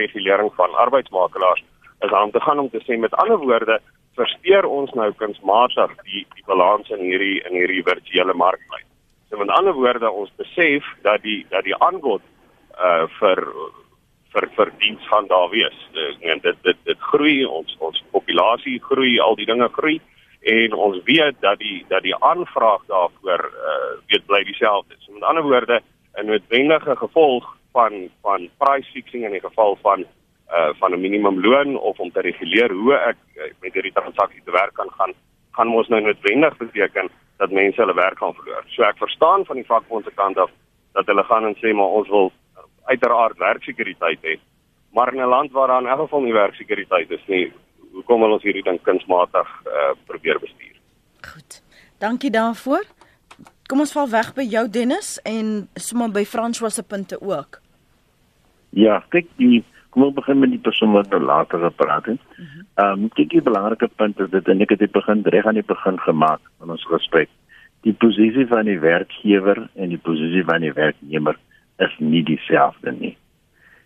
regulering van arbeidsmakelaars is aan te gaan om te sê met ander woorde versteur ons nou kunsmatig die die balans in hierdie in hierdie virtuele markplek. So met ander woorde ons besef dat die dat die aanbod uh vir vir vir diens gaan daar wees. En dit dit dit groei ons ons populasie groei, al die dinge groei en ons weet dat die dat die aanvraag daarvoor uh weet bly dieselfde. So met ander woorde 'n noodwendige gevolg van van price fixing in die geval van uh van 'n minimumloon of om te reguleer hoe ek uh, met hierdie transaksie te werk kan gaan gaan ons nou noodwendig beteken dat mense hulle werk gaan verloor. So ek verstaan van die vakbond se kant af dat hulle gaan en sê maar ons wil uiteraard werksekuriteit hê. Maar in 'n land waar daar in elk geval nie werksekuriteit is nie, hoekom wil ons hierdie ding kunsmatig uh probeer bestuur? Goed. Dankie daarvoor. Kom ons val weg by jou Dennis en sommer by François se punte ook. Ja, kyk die kom ons begin met die persoon wat nou later gepraat het. Mhm. Ehm um, kyk die belangrike punt is dit en ek het dit begin reg aan die begin gemaak in ons gesprek. Die posisie van die werkgewer en die posisie van die werknemer is nie dieselfde nie.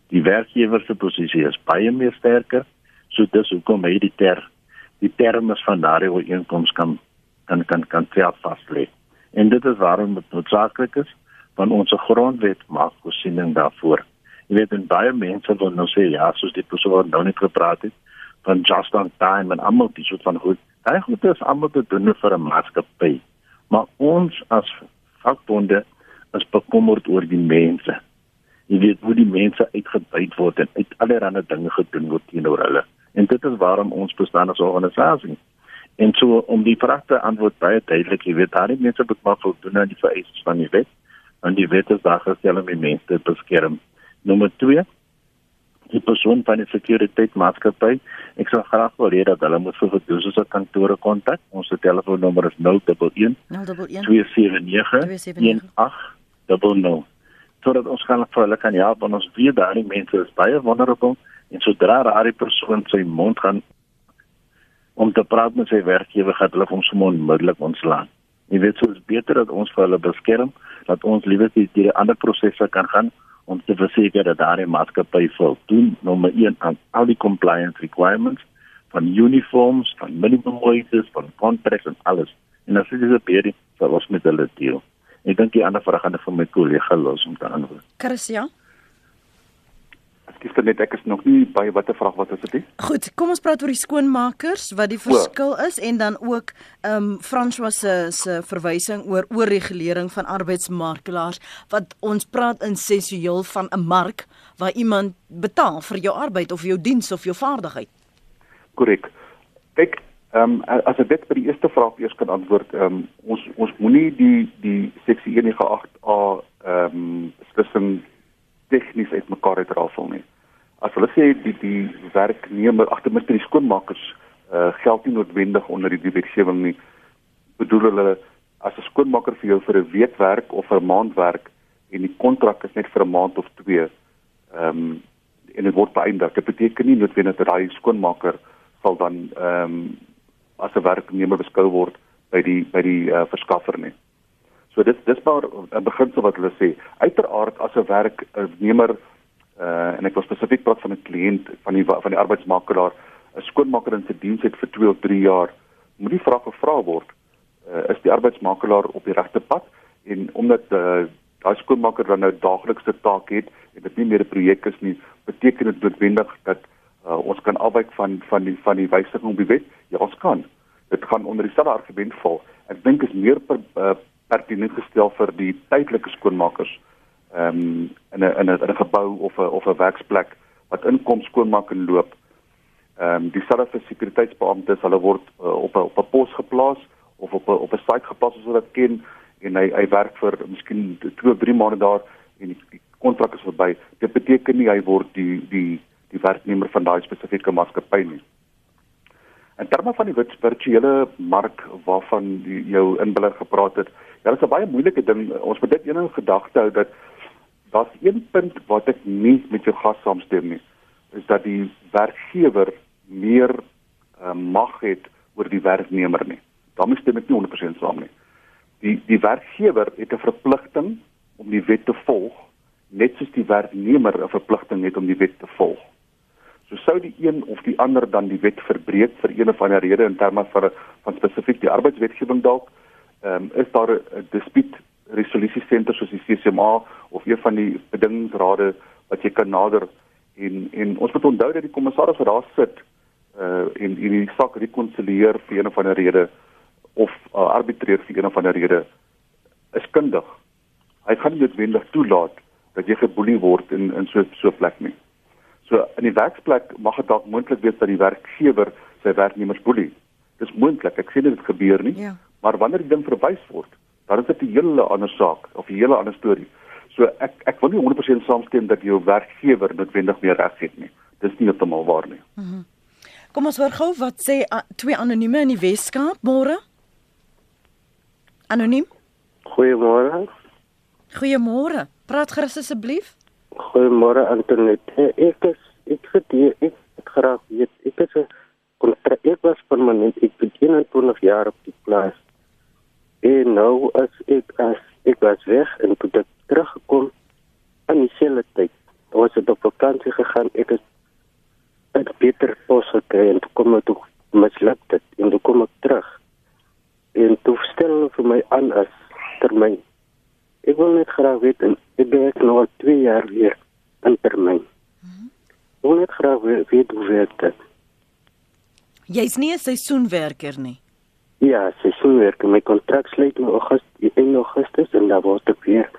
Die werkgewer se posisie is baie meer sterker, so dis hoekom hy die ter die terme van daardie ooreenkoms kan kan kan kan self vaslê. En dit is waarom dit noodsaaklik is van ons grondwet maak voorsiening daarvoor. Jy weet en baie mense wil nou sê ja, soos die persoon wat nou net gepraat het van just on time en almal dis wat van goed. Daai goed is almal te doen vir 'n maatskappy. Maar ons as vakbonde is bekommerd oor die mense. Jy weet hoe die mense uitgebuit word en uit allerlei dinge gedoen word teenoor hulle. En dit is waarom ons bestaan as organisasie. En so om die vraag te antwoord baie duidelik, jy weet daar die mense moet maar voldoen aan die vereistes van die wet. En die wet is daar gestel om die mense te beskerm. Nommer 2 die persoon van die sekuriteitsmaatskappy. Ek sal graag wil hê dat hulle moet vir gedoes se kantore kontak. Ons telefoonnommer is 011 011 279 1800. sodat ons kan vir hulle kan help want ons weet daai mense is baie vulnerable en sodra daai persoon sy mond gaan om te praat met sy werkgewer gaan hulle hom sommer onmiddellik ontslaan. Jy weet so is beter dat ons vir hulle beskerm dat ons liewer die, die ander prosesse kan gaan om te verseker dat daai maatskappy voldoen nommer 1 aan al die compliance requirements van uniforms, van minimum wages, van contracts en alles. En as dit baie vir ons met hulle deel. Ek dink die ander vrae gaan vir my kollega los om te antwoord. Chris, ja. Ekskuus net ek is nog nie by watter vraag wat is dit nie? Goed, kom ons praat oor die skoonmakers wat die verskil is en dan ook ehm um, François se se verwysing oor oorregulering van arbeidsmarkelaars wat ons praat in sensueel van 'n mark waar iemand betaal vir jou arbeid of jou diens of jou vaardigheid. Korrek. Kyk, ehm um, as ek dit by die eerste vraag eers kan antwoord, ehm um, ons ons moenie die die seksie 198A ehm um, beslissing tegnies uitmekaar uitrafel nie. As hulle sê die die werknemer agter met die skoonmakers uh geld nie noodwendig onder die wetgewing nie. Bedoel hulle as 'n skoonmaker vir jou vir 'n week werk of 'n maand werk en die kontrak is net vir 'n maand of twee. Ehm um, en dit word beëindig. Dit beteken nie noodwendig dat daai skoonmaker sal dan ehm um, as 'n werknemer beskou word by die by die uh, verskaffer nie. So dit dis maar 'n beginsel wat hulle sê. Uiteraard as 'n werknemer uh en ek wil spesifiek praat van 'n kliënt van die van die arbeidsmakelaar, 'n skoonmaker in sy diens het vir 2 of 3 jaar, moet die vraag gevra word, uh, is die arbeidsmakelaar op die regte pad en omdat uh daai skoonmaker dan nou daaglikse taak het en dit nie meer 'n projek is nie, beteken dit noodwendig dat uh, ons kan afwyk van van die van die wysiging op die wet? Ja, ons kan. Dit gaan onder dieselfde argument val. Ek dink is meer per, uh, pertinent gestel vir die tydelike skoonmakers ehm um, in 'n in 'n 'n gebou of 'n of 'n werksplek wat inkom skoonmaak en loop. Ehm um, dieselfde vir sekuriteitsbeamptes, hulle word uh, op 'n op 'n pos geplaas of op 'n op 'n site geplaas soos wat ken en hy hy werk vir miskien 2 of 3 maande daar en die, die kontrak is verby. Dit beteken nie hy word die die die werknemer van daai spesifieke maatskappy nie. In terme van die virtuele mark waarvan die, jou inbeller gepraat het, dit is 'n baie moeilike ding. Ons moet dit een in gedagte hou dat daar's een punt wat ek nie met jou gas saamstem nie, is dat die werkgewer meer uh, mag het oor die werknemer nie. Daarmee stem ek nie 100% saam nie. Die die werkgewer het 'n verpligting om die wet te volg, net soos die werknemer 'n verpligting het om die wet te volg. So sou die een of die ander dan die wet verbreek vir een of ander rede in terme van van spesifiek die arbeidswetgewing dalk, ehm um, is daar 'n dispuut resolusie senter soos die CCMA of een van die bedingingsrade wat jy kan nader en en ons moet onthou dat die kommissaris wat daar sit uh en hierdie saak rekonsilieer vir een of ander rede of uh, arbitreer vir een of ander rede is kundig. Hy gaan nie noodwendig toelaat dat jy geboelie word in in so so 'n plek nie. So in die werksplek mag dit dalk moontlik wees dat die werkgewer sy werknemers boelie. Dis moontlik. Ek sê dit gebeur nie. Ja. Maar wanneer die ding verwys word, dan is dit 'n hele ander saak of 'n hele ander storie. So ek ek wil nie 100% saamstem dat jou werkgewer noodwendig meer reg het nie. Dis nie heeltemal waar nie. Mm -hmm. Kom ons hoor gou wat sê uh, twee anonieme in die Weskaap môre. Anoniem? Goeiemôre. Goeiemôre. Praat gerus asseblief. Goeiemôre Antoinette. Ek is ek het hier ek graag weet ek is 'n kontrak ek was permanent ek het 21 jaar op die plaas en nou as ek as ek was weg en toe ek teruggekom in dieselfde tyd. Was ek op vakansie gegaan ek het 'n beter pos gekry en toe kom ek toe misluk dit en toe kom ek terug. En toe stel hulle vir my aan as termyn. Ek wil net graag weet en ek werk nou al 2 jaar weer in termyn. Ek wil net graag weet hoe werk dit. Jy's nie 'n seisoenwerker nie. Ja, seisoenwerker. My kontrak sluit in Augustus, in Augustus en dan word ek weer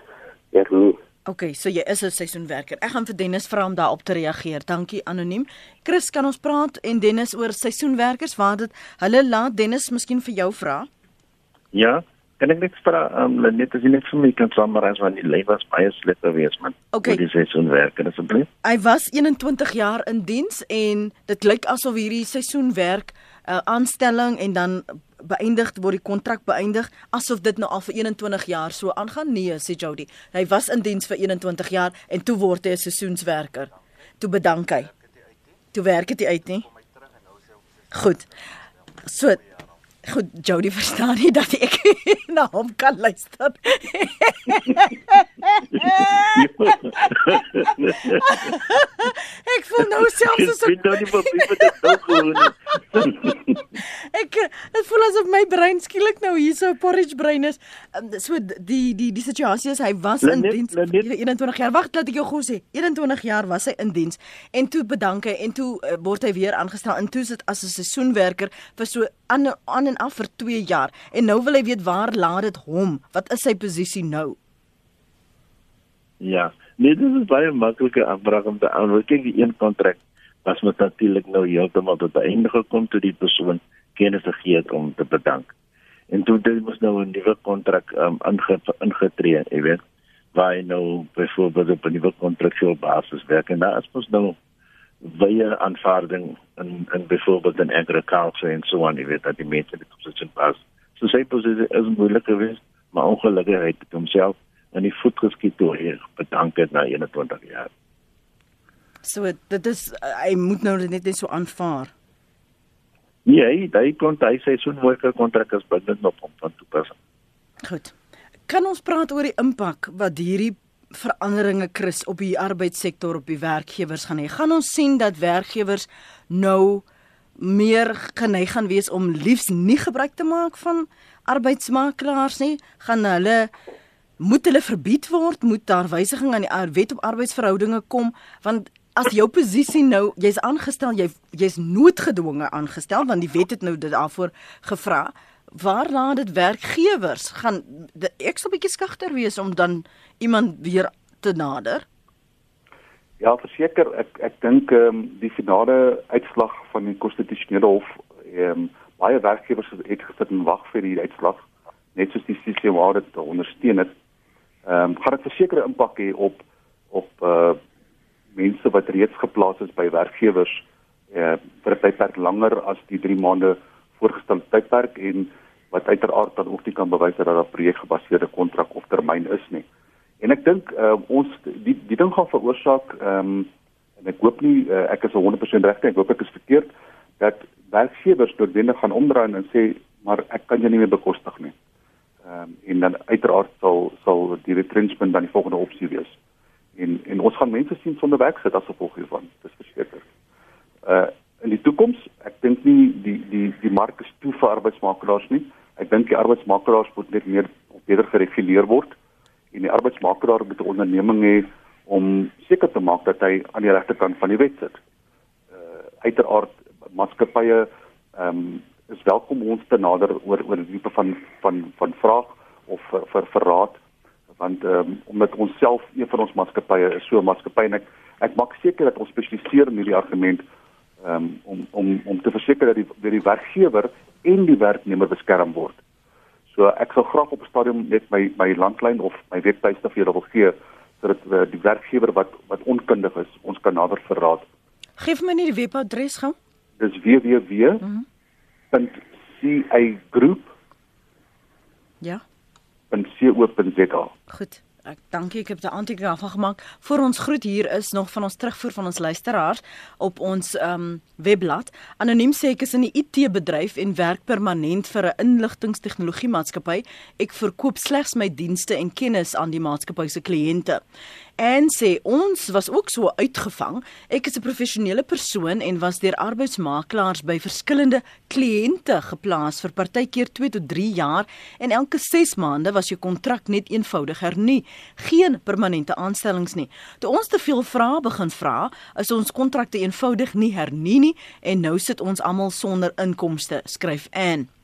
hernie. OK, so jy is 'n seisoenwerker. Ek gaan vir Dennis vra om daarop te reageer. Dankie anoniem. Chris, kan ons praat en Dennis oor seisoenwerkers? Waar dit hulle laat Dennis miskien vir jou vra? Ja, kan ek net vra um, net as jy net vir my kan summarise wat die lewe was baie slegter wees man. Okay. Dis seisoenwerker asseblief. Hy was 21 jaar in diens en dit lyk asof hierdie seisoenwerk 'n uh, aanstelling en dan beëindig word die kontrak beëindig asof dit nou al vir 21 jaar so aangaan? Nee, sê Jody. Hy was in diens vir 21 jaar en toe word hy 'n seisoenswerker. Toe bedank hy. Toe werk dit uit nie. Goed. So Goed, Jody verstaan nie dat ek na hom kan luister. ek voel nou selfs so Ek weet nou nie wat dit nou gewoon. ek dit voel asof my brein skielik nou hier so porridge brein is. Um, so die die die situasie is hy was in diens vir 21 jaar. Wag, laat ek jou gou sê. 21 jaar was hy in diens en toe bedank hy en toe uh, word hy weer aangestel en toe sit as 'n seisoenwerker vir so aan aan en af vir 2 jaar. En nou wil hy weet waar laat dit hom? Wat is sy posisie nou? Ja, nee, dit is baie maklike aanvraag om te antwoord. Kyk, die een kontrak was met natuurlik nou heeltemal tot by einde gekom toe die persoon kennis gegee het om te bedank. En toe dit mos nou 'n nuwe kontrak um, inge, ingetree, jy weet, waar hy nou byvoorbeeld op 'n nuwe kontraktueel basis werk en daar is mos nou baie aanvaarding in in byvoorbeeld in agriculture en so aan, jy weet dat die mense dit op sit pas. So sy posisie is moeilik geweest, maar ongelukkig het hy homself in die voet geskiet toe hy bedank het na 21 jaar. So dit is hy moet nou net net so aanvaar. Nee, hy hy kon hy sê so 'n mooi kontrak is binne op hom van toepassing. Goed. Kan ons praat oor die impak wat hierdie veranderinge Chris op die arbeidssektor op die werkgewers gaan hê? Gaan ons sien dat werkgewers nou meer geneig gaan wees om liefs nie gebruik te maak van arbeidsmakelaars nie? Gaan hulle moet hulle verbied word? Moet daar wysiging aan die wet op arbeidsverhoudinge kom? Want as jou posisie nou, jy's aangestel, jy jy's noodgedwonge aangestel want die wet het nou dit daarvoor gevra. Waar laat dit werkgewers gaan ek sal bietjie skugter wees om dan iemand weer te nader? Ja, verseker ek ek dink ehm um, die finale uitslag van die konstitusionele hof ehm um, baie werkgewers het gesit en wag vir die uitslag net soos die CCMA dit ondersteun het. Ehm um, gaan dit verseker 'n impak hê op op uh mense wat reeds geplaas is by werkgewers uh, vir 'n tydperk langer as die 3 maande voorgestelde tydperk en wat uiteraard dan ook nie kan bewys dat daar 'n projekgebaseerde kontrak of termyn is nie. En ek dink uh, ons die die ding gaan veroorsaak ehm um, en ek hoop nie uh, ek is 100% reg nie, ek hoop ek is verkeerd dat werkgewers noodwendig gaan omdraai en sê maar ek kan jou nie meer bekostig nie. Ehm um, en dan uiteraard sal sal die retrenchment dan die volgende opsie wees en en ons gaan mense sien sonder werk sit as gevolg hiervan dis verseker. Uh in die toekoms, ek dink nie die die die mark is toe vir arbeidsmakelaars nie. Ek dink die arbeidsmakelaars moet net meer beter gereguleer word en die arbeidsmakelaar moet 'n onderneming hê om seker te maak dat hy aan die regte kant van die wet sit. Uh uiteraard maatskappye ehm um, is welkom ons te nader oor oor die tipe van van van vraag of vir vir verraad want um, omdat ons self een van ons maatskappye is so 'n maatskappy en ek ek maak seker dat ons spesialiseer in hierdie argument um, om om om te verseker dat die dat die werkgewer en die werknemer beskerm word. So ek sal graag op 'n stadium net my my landlyn of my webtuiste vir julle wil gee sodat uh, die werkgewer wat wat onkundig is, ons kan nader verraad. Geef my net die webadres gou. Dis www.cigroup mhm. Ja www.co.za. Goed. Ek dankie ek het 'n aantekening af gemaak. Vir ons groet hier is nog van ons terugvoer van ons luisteraars op ons ehm um, webblad. Anoniem sê ek is in die IT bedryf en werk permanent vir 'n inligtingstegnologie maatskappy. Ek verkoop slegs my dienste en kennis aan die maatskappy se kliënte en sê ons was ook so uitgevang. Ek is 'n professionele persoon en was deur arbeidsmakelaars by verskillende kliënte geplaas vir partykeer 2 tot 3 jaar en elke 6 maande was jou kontrak net eenvoudig hernu. Geen permanente aanstellings nie. Toe ons te veel vrae begin vra, is ons kontrakte eenvoudig nie hernu nie en nou sit ons almal sonder inkomste, skryf Anne.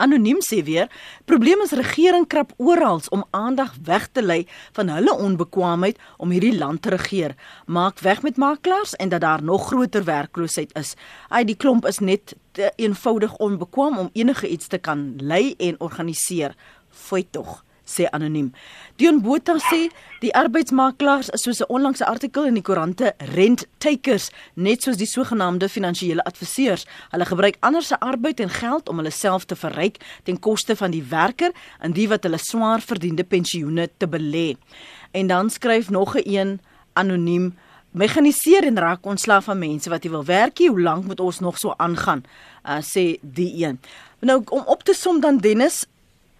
Anoniem sê weer, probleem is regering krap oral om aandag weg te lei van hulle onbekwaamheid om hierdie land te regeer. Maak weg met makelaars en dat daar nog groter werkloosheid is. Ai die klomp is net te eenvoudig onbekwaam om enige iets te kan lei en organiseer. Fooi tog sê anoniem. Dion Botha sê die arbeidsmakelaars is soos 'n onlangse artikel in die koerante rent takers, net soos die sogenaamde finansiële adviseurs. Hulle gebruik ander se arbeid en geld om hulle self te verryk ten koste van die werker en die wat hulle swaar verdiende pensioene te belê. En dan skryf nog 'n een anoniem Mekaniseer en raak ontslaaf van mense wat jy wil werk. Hoe lank moet ons nog so aangaan? Uh, sê die een. Nou om op te som dan Dennis,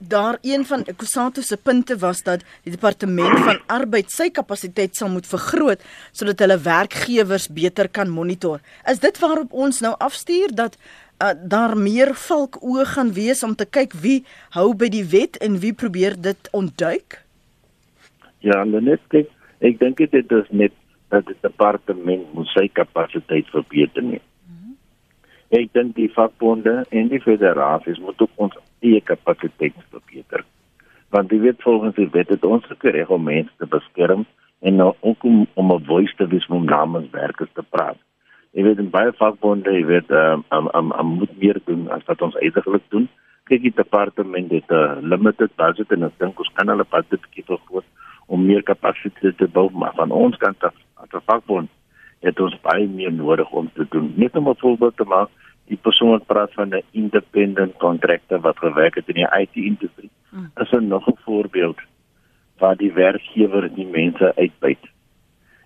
daar een van Ekusato se punte was dat die departement van arbeid sy kapasiteit sal moet vergroot sodat hulle werkgewers beter kan monitor. Is dit waarop ons nou afstuur dat uh, daar meer valk oë gaan wees om te kyk wie hou by die wet en wie probeer dit ontduik? Ja, net kyk, ek dink dit is net dat die departement moet sy kapasiteit verbeter nie. Ek dink die vakbonde en die federasies moet ook ons eie kapasiteit verbeter. Want die wet volgens die wet het ons gereg om mense te beskerm en nou ook om om 'n voice te wees om namens werkers te praat. Jy weet in baie vakbonde, jy weet, ehm um, um, um, moet meer doen as wat ons eintlik doen. Kyk, die departement het 'n uh, limited budget en ek dink ons kan hulle budget bietjie vergroot om meer kapasiteit te bou, maar van ons kant af as 'n vakbond het ons baie meer nodig om te doen. Net om 'n voorbeeld te maak, die persoon wat praat van 'n independent kontrakte wat gewerk het in die IT-industrie, mm. is 'n nog 'n voorbeeld waar die werkgewer die mense uitbuit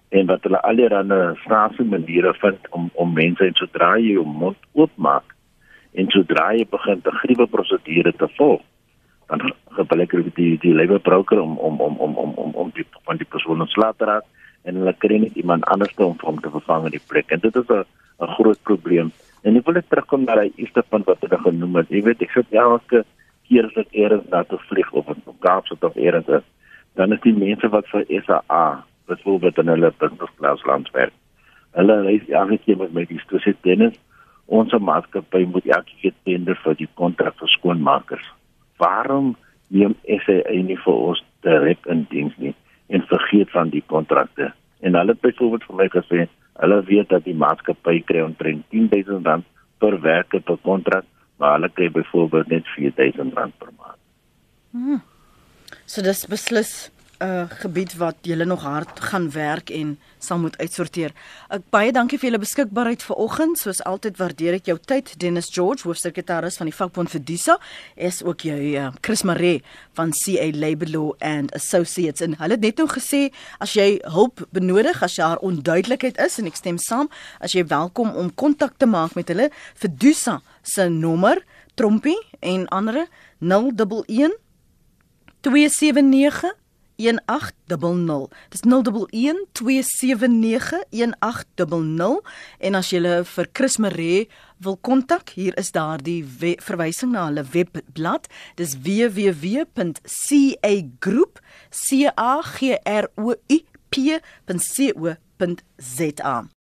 en wat hulle allerlei snaakse maniere vind om om mense en sodra jy jou mond oopmaak en sodra jy begin te gruwe prosedure te volg dan gebruik hulle die die labor broker om om om om om om om die van die persoon ontslae te raak en hulle kry net iemand anders te om hom te vervang in die plek. En dit is 'n 'n groot probleem. En ek wil net terugkom na die eerste punt wat hulle genoem het. Jy weet ek sê elke keer as ek eers na toe vlieg of in Kaapstad of eers is dan is die mense wat vir SAA byvoorbeeld in hulle business land werk hulle reis elke keer met my die stosie tennis ons maatskappy moet elke keer tender vir die kontrak vir skoonmakers. Waarom neem SAA nie vir ons direk in diens nie en vergeet van die kontrakte en hulle het byvoorbeeld vir my gesê hulle weet dat die maatskappy kry omtrent 10000 rand per werker per kontrak maar hulle kry byvoorbeeld net 4000 rand per maand. Hmm. So dis beslis uh, gebied wat julle nog hard gaan werk en sal moet uitsorteer. Ek baie dankie vir julle beskikbaarheid vanoggend. Soos altyd waardeer ek jou tyd. Dennis George, hoofsekretaris van die vakbond vir Disa, is ook jou uh, Chris Maree van CA Labour Law and Associates en hulle het net nou gesê as jy hulp benodig, as jy haar onduidelikheid is en ek stem saam, as jy welkom om kontak te maak met hulle vir Disa se nommer trompie en ander 011 279 1800. Dis 011 279 1800 en as jy vir Chris Maree wil kontak, hier is daar die verwysing na hulle webblad. Dis www.cagroup.co.za.